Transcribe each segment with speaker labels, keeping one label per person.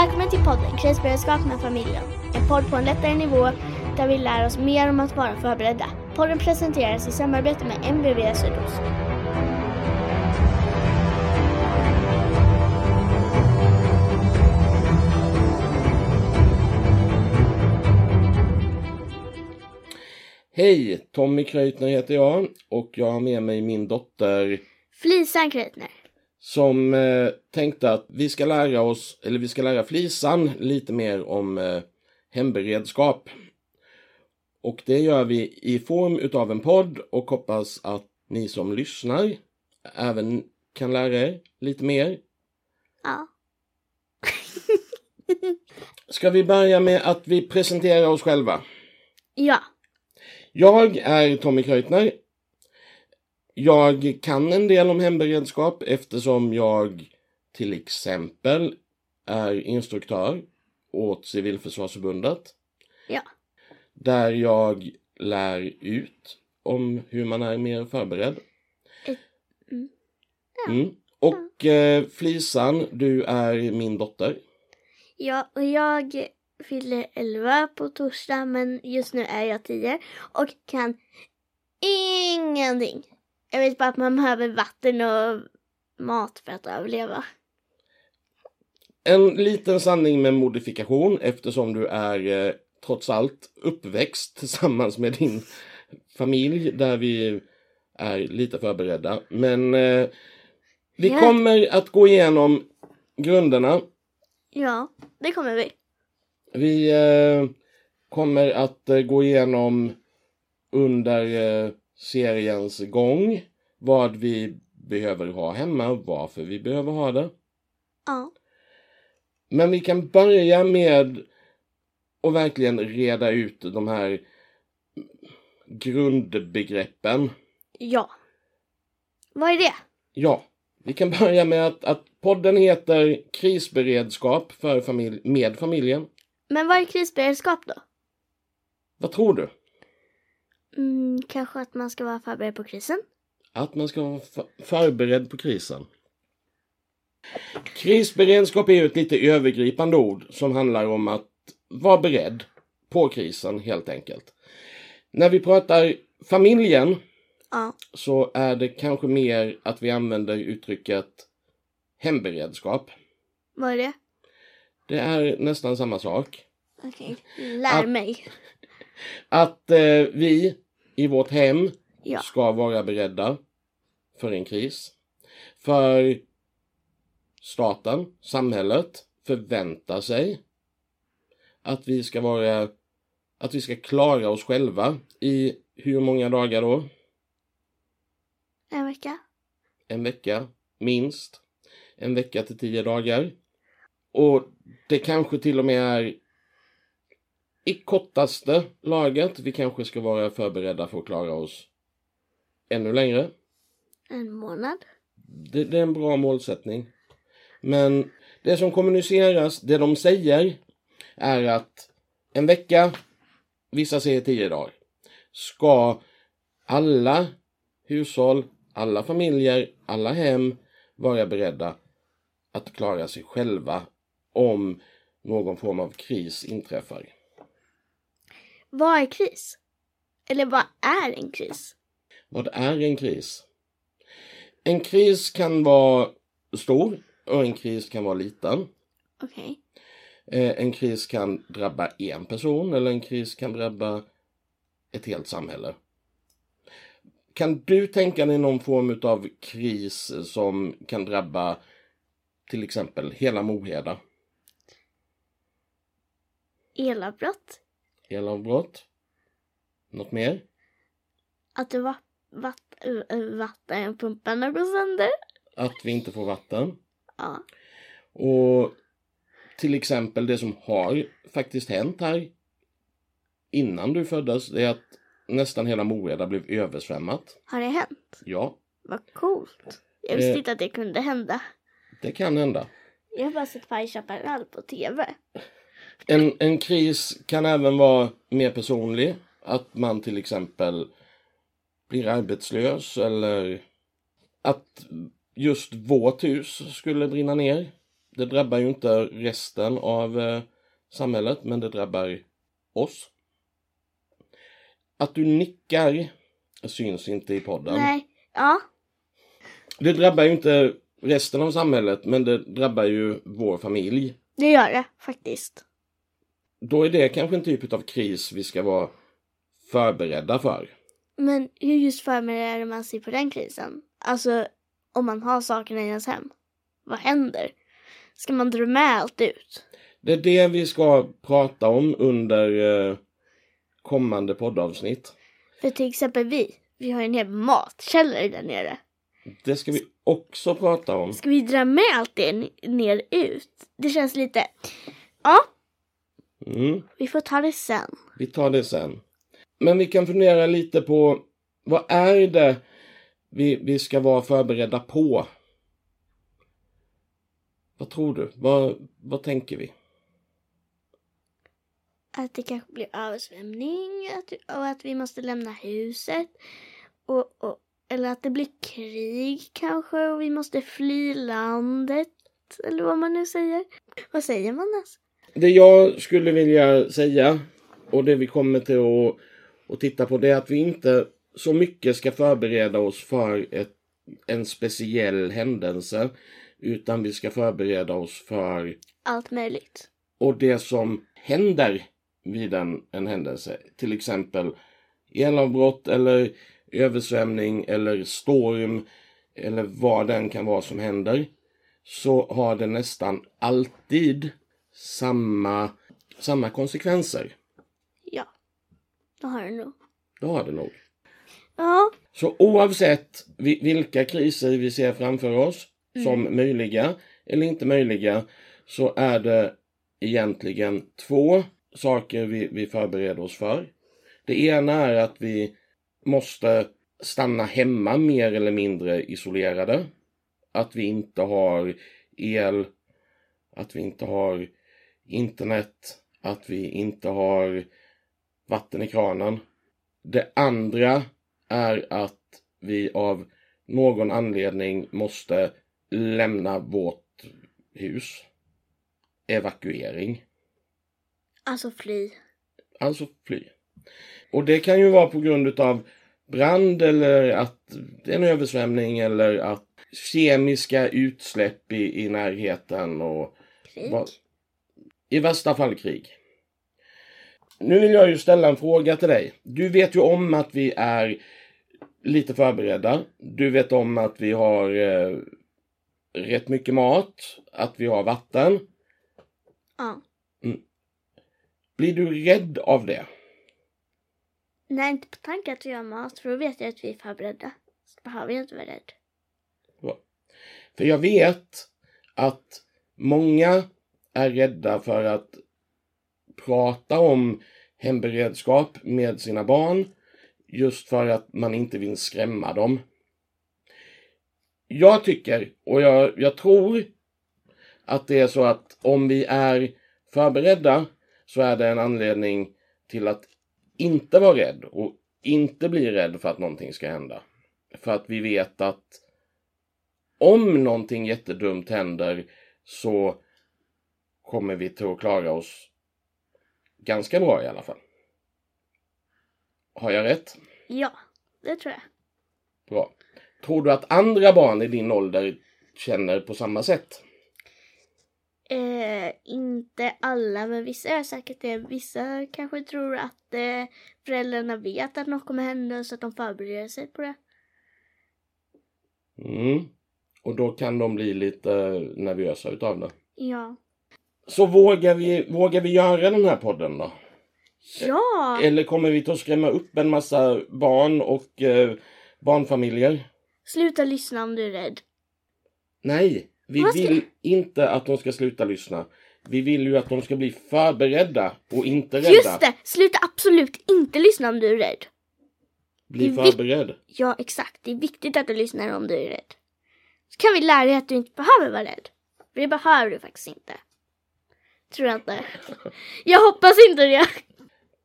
Speaker 1: Välkommen till podden Krisberedskap med familjen. En podd på en lättare nivå där vi lär oss mer om att vara förberedda. Podden presenteras i samarbete med MVV Sydost.
Speaker 2: Hej! Tommy Kreutner heter jag och jag har med mig min dotter
Speaker 1: Flisan Kreutner.
Speaker 2: Som eh, tänkte att vi ska lära oss, eller vi ska lära Flisan lite mer om eh, hemberedskap. Och det gör vi i form utav en podd och hoppas att ni som lyssnar även kan lära er lite mer.
Speaker 1: Ja.
Speaker 2: Ska vi börja med att vi presenterar oss själva?
Speaker 1: Ja.
Speaker 2: Jag är Tommy Kreutner. Jag kan en del om hemberedskap eftersom jag till exempel är instruktör åt Civilförsvarsförbundet.
Speaker 1: Ja.
Speaker 2: Där jag lär ut om hur man är mer förberedd.
Speaker 1: mm.
Speaker 2: Mm. Och eh, Flisan, du är min dotter.
Speaker 1: Ja, och jag fyller 11 på torsdag men just nu är jag 10 och kan ingenting. Jag vet bara att man behöver vatten och mat för att överleva.
Speaker 2: En liten sanning med modifikation eftersom du är eh, trots allt uppväxt tillsammans med din familj där vi är lite förberedda. Men eh, vi
Speaker 1: Ja.
Speaker 2: kommer att gå igenom grunderna.
Speaker 1: Ja, det kommer vi.
Speaker 2: Vi eh, kommer att eh, gå igenom under eh, seriens gång vad vi behöver ha hemma, varför vi behöver ha det.
Speaker 1: Ja.
Speaker 2: Men vi kan börja med att verkligen reda ut de här grundbegreppen.
Speaker 1: Ja. Vad är det?
Speaker 2: Ja, vi kan börja med att, att podden heter Krisberedskap för familj, med familjen.
Speaker 1: Men vad är krisberedskap då?
Speaker 2: Vad tror du?
Speaker 1: Mm, kanske att man ska vara förberedd på krisen?
Speaker 2: Att man ska vara för- förberedd på krisen. Krisberedskap är ju ett lite övergripande ord som handlar om att vara beredd på krisen helt enkelt. När vi pratar familjen
Speaker 1: Ja.
Speaker 2: så är det kanske mer att vi använder uttrycket hemberedskap.
Speaker 1: Vad är det?
Speaker 2: Det är nästan samma sak.
Speaker 1: Okej. Lär
Speaker 2: Att-
Speaker 1: mig.
Speaker 2: Att eh, vi i vårt hem
Speaker 1: Ja.
Speaker 2: ska vara beredda för en kris. För staten, samhället, förväntar sig att vi ska vara att vi ska klara oss själva i hur många dagar då?
Speaker 1: En vecka?
Speaker 2: En vecka, minst. En vecka till tio dagar. Och det kanske till och med är i kortaste laget. Vi kanske ska vara förberedda för att klara oss ännu längre.
Speaker 1: En månad?
Speaker 2: Det, det är en bra målsättning. Men det som kommuniceras, det de säger, är att en vecka, vissa säger tio dagar, ska alla hushåll, alla familjer, alla hem vara beredda att klara sig själva om någon form av kris inträffar.
Speaker 1: Vad är kris? Eller vad är en kris?
Speaker 2: Vad är en kris? En kris kan vara stor och en kris kan vara liten.
Speaker 1: Okej.
Speaker 2: Eh, En kris kan drabba en person eller en kris kan drabba ett helt samhälle. Kan du tänka dig någon form av kris som kan drabba till exempel hela Moheda?
Speaker 1: Elavbrott?
Speaker 2: Elavbrott? Något mer?
Speaker 1: Att var vatt, uh, vattenpumparna går sönder?
Speaker 2: Att vi inte får vatten?
Speaker 1: Ja.
Speaker 2: Och till exempel det som har faktiskt hänt här innan du föddes, det är att nästan hela Moheda blev översvämmat.
Speaker 1: Har det hänt?
Speaker 2: Ja,
Speaker 1: Vad coolt. Jag visste
Speaker 2: Eh.
Speaker 1: inte att det kunde hända.
Speaker 2: det kan hända.
Speaker 1: Jag har bara sett Chaparral på TV.
Speaker 2: En, en kris kan även vara mer personlig. Att man till exempel blir arbetslös eller att just vårt hus skulle brinna ner. Det drabbar ju inte resten av eh, samhället, men det drabbar oss. Att du nickar syns inte i podden.
Speaker 1: Nej. Ja.
Speaker 2: Det drabbar ju inte resten av samhället, men det drabbar ju vår familj.
Speaker 1: Det gör det faktiskt.
Speaker 2: Då är det kanske en typ av kris vi ska vara förberedda för.
Speaker 1: Men hur just förbereder man sig på den krisen? Alltså, om man har sakerna i ens hem. Vad händer? Ska man dra med allt ut?
Speaker 2: Det är det vi ska prata om under eh, kommande poddavsnitt.
Speaker 1: För till exempel vi, vi har en hel matkällare där nere.
Speaker 2: Det ska vi också prata om.
Speaker 1: Ska vi dra med allt det ner ut? Det känns lite... Ja,
Speaker 2: Mm,
Speaker 1: vi får ta det sen.
Speaker 2: vi tar det sen. Men vi kan fundera lite på vad är det vi, vi ska vara förberedda på? Vad tror du? Vad, vad tänker vi?
Speaker 1: Att det kanske blir översvämning att, och att vi måste lämna huset. Och, och, eller att det blir krig kanske och vi måste fly landet. Eller vad man nu säger. Vad säger man ens?
Speaker 2: Det jag skulle vilja säga och det vi kommer till att, att titta på det är att vi inte så mycket ska förbereda oss för ett, en speciell händelse utan vi ska förbereda oss för
Speaker 1: Allt möjligt.
Speaker 2: och det som händer vid en, en händelse. Till exempel elavbrott eller översvämning eller storm eller vad den kan vara som händer. Så har det nästan alltid samma, samma konsekvenser.
Speaker 1: Ja, det har det nog.
Speaker 2: Det har det nog.
Speaker 1: Ja,
Speaker 2: Så oavsett vi- vilka kriser vi ser framför oss som möjliga eller inte möjliga så är det egentligen två saker vi, vi förbereder oss för. Det ena är att vi måste stanna hemma mer eller mindre isolerade. Att vi inte har el, att vi inte har internet, att vi inte har vatten i kranen. Det andra är att vi av någon anledning måste lämna vårt hus. Evakuering.
Speaker 1: alltså fly.
Speaker 2: Alltså fly. Och det kan ju vara på grund utav brand eller att det är en översvämning eller att kemiska utsläpp i, i närheten och
Speaker 1: Krig.
Speaker 2: vad- i värsta fall krig. Nu vill jag ju ställa en fråga till dig. Du vet ju om att vi är lite förberedda. Du vet om att vi har eh, rätt mycket mat, att vi har vatten.
Speaker 1: Ja.
Speaker 2: Blir du rädd av det?
Speaker 1: Nej, inte på tanke att vi har mat, för då vet jag att vi är förberedda. Så behöver jag inte vara rädd.
Speaker 2: För jag vet att många är rädda för att prata om hemberedskap med sina barn just för att man inte vill skrämma dem. Jag tycker, och jag, jag tror att det är så att om vi är förberedda så är det en anledning till att inte vara rädd och inte bli rädd för att någonting ska hända. För att vi vet att om någonting jättedumt händer så kommer vi till att klara oss ganska bra i alla fall. Har jag rätt?
Speaker 1: Ja, det tror jag.
Speaker 2: Bra. Tror du att andra barn i din ålder känner på samma sätt?
Speaker 1: Eh, inte alla, men vissa är säkert det. Vissa kanske tror att eh, föräldrarna vet att något kommer hända så att de förbereder sig på det.
Speaker 2: Mm. Och då kan de bli lite nervösa utav det.
Speaker 1: Ja.
Speaker 2: Så vågar vi, vågar vi göra den här podden då?
Speaker 1: Ja!
Speaker 2: Eller kommer vi att skrämma upp en massa barn och eh, barnfamiljer?
Speaker 1: Sluta lyssna om du är rädd.
Speaker 2: Nej, vi
Speaker 1: Vad ska-
Speaker 2: vill inte att de ska sluta lyssna. Vi vill ju att de ska bli förberedda och inte rädda.
Speaker 1: Just det! Sluta absolut inte lyssna om du är rädd.
Speaker 2: Bli
Speaker 1: det är vi-
Speaker 2: förberedd.
Speaker 1: Ja, exakt. Det är viktigt att du lyssnar om du är rädd. Så kan vi lära dig att du inte behöver vara rädd. För det behöver du faktiskt inte. Tror jag inte. Jag hoppas inte det.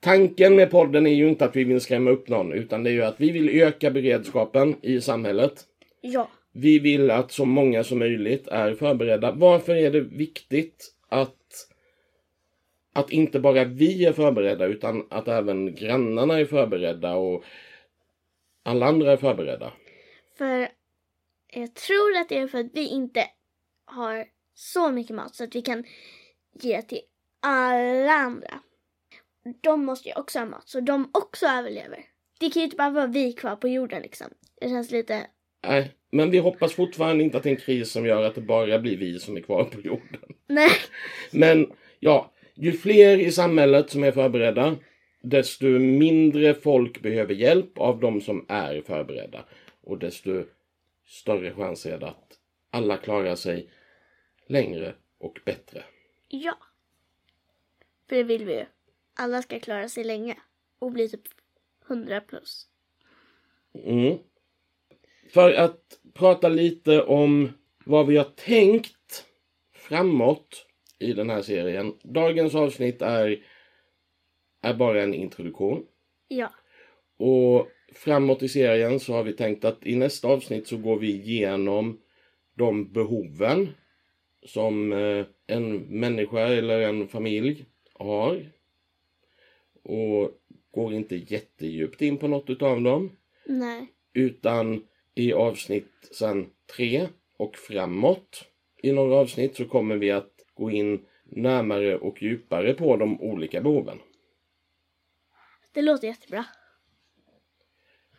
Speaker 2: Tanken med podden är ju inte att vi vill skrämma upp någon, utan det är ju att vi vill öka beredskapen i samhället.
Speaker 1: Ja.
Speaker 2: Vi vill att så många som möjligt är förberedda. Varför är det viktigt att, att inte bara vi är förberedda utan att även grannarna är förberedda och alla andra är förberedda?
Speaker 1: För jag tror att det är för att vi inte har så mycket mat så att vi kan ge till alla andra. De måste ju också ha mat så de också överlever. Det kan ju inte bara vara vi kvar på jorden liksom. Det känns lite...
Speaker 2: Nej, men vi hoppas fortfarande inte att det är en kris som gör att det bara blir vi som är kvar på jorden.
Speaker 1: Nej.
Speaker 2: Men ja, ju fler i samhället som är förberedda, desto mindre folk behöver hjälp av de som är förberedda. Och desto större chans är det att alla klarar sig längre och bättre.
Speaker 1: Ja. För det vill vi ju. Alla ska klara sig länge. Och bli typ 100 plus.
Speaker 2: Mm. För att prata lite om vad vi har tänkt framåt i den här serien. Dagens avsnitt är, är bara en introduktion.
Speaker 1: Ja.
Speaker 2: Och framåt i serien så har vi tänkt att i nästa avsnitt så går vi igenom de behoven som eh, en människa eller en familj har. Och går inte jättedjupt in på något utav dem.
Speaker 1: Nej.
Speaker 2: Utan i avsnitt sen tre och framåt i några avsnitt så kommer vi att gå in närmare och djupare på de olika behoven.
Speaker 1: Det låter jättebra.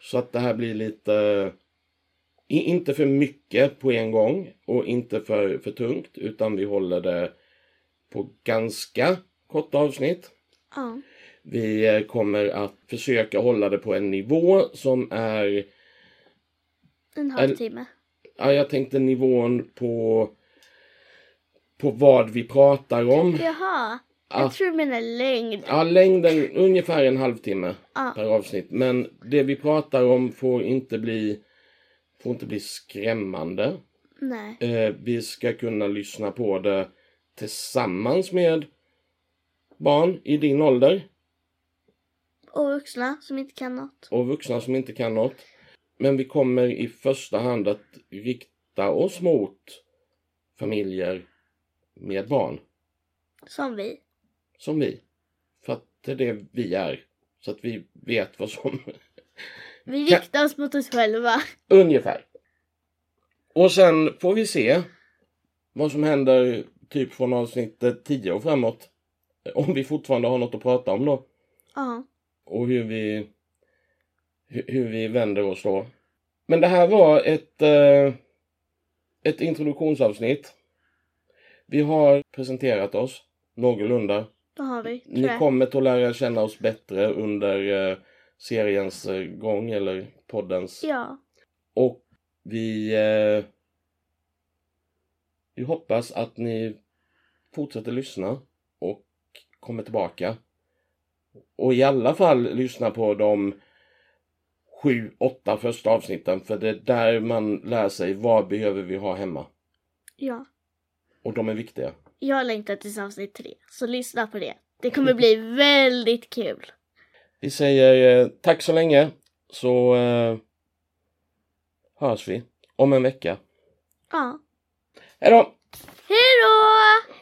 Speaker 2: Så att det här blir lite, inte för mycket på en gång och inte för, för tungt utan vi håller det på ganska korta avsnitt.
Speaker 1: Ja.
Speaker 2: Vi eh, kommer att försöka hålla det på en nivå som är,
Speaker 1: En halvtimme.
Speaker 2: ja jag tänkte nivån på, på vad vi pratar om.
Speaker 1: Jaha. Jag
Speaker 2: Ah.
Speaker 1: tror du menar längd.
Speaker 2: Ja, längden ungefär en halvtimme
Speaker 1: Ja.
Speaker 2: per avsnitt. Men det vi pratar om får inte bli, får inte bli skrämmande.
Speaker 1: Nej.
Speaker 2: Eh, vi ska kunna lyssna på det tillsammans med barn i din ålder
Speaker 1: Och vuxna som inte kan något.
Speaker 2: och vuxna som inte kan något. Men vi kommer i första hand att rikta oss mot familjer med barn,
Speaker 1: Som vi.
Speaker 2: som vi. För att det är det vi är. Så att vi vet vad som
Speaker 1: Vi riktar oss mot oss själva.
Speaker 2: Ungefär. Och sen får vi se vad som händer typ från avsnittet 10 och framåt. Om vi fortfarande har något att prata om då.
Speaker 1: Ja.
Speaker 2: Och hur vi, hu- hur vi vänder oss då. Men det här var ett, eh, ett introduktionsavsnitt. Vi har presenterat oss någorlunda.
Speaker 1: Då har vi.
Speaker 2: Ni kommer att lära känna oss bättre under eh, seriens eh, gång eller poddens
Speaker 1: Ja.
Speaker 2: Och vi, eh, vi hoppas att ni fortsätter lyssna och kommer tillbaka. Och i alla fall lyssna på de sju, åtta första avsnitten för det är där man lär sig vad behöver vi ha hemma.
Speaker 1: Ja.
Speaker 2: Och de är viktiga.
Speaker 1: Jag längtar tills avsnitt tre. Så lyssna på det. Det kommer bli väldigt kul.
Speaker 2: Vi säger eh, tack så länge så eh, hörs vi om en vecka.
Speaker 1: Ja.
Speaker 2: Hej då!
Speaker 1: Hej då!